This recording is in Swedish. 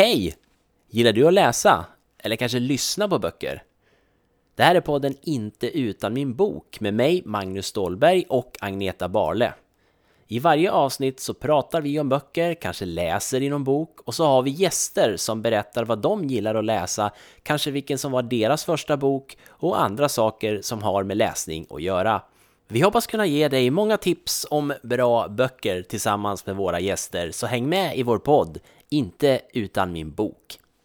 Hej! Gillar du att läsa? Eller kanske lyssna på böcker? Det här är podden Inte utan min bok med mig, Magnus Stålberg och Agneta Barle. I varje avsnitt så pratar vi om böcker, kanske läser i någon bok och så har vi gäster som berättar vad de gillar att läsa, kanske vilken som var deras första bok och andra saker som har med läsning att göra. Vi hoppas kunna ge dig många tips om bra böcker tillsammans med våra gäster, så häng med i vår podd, inte utan min bok.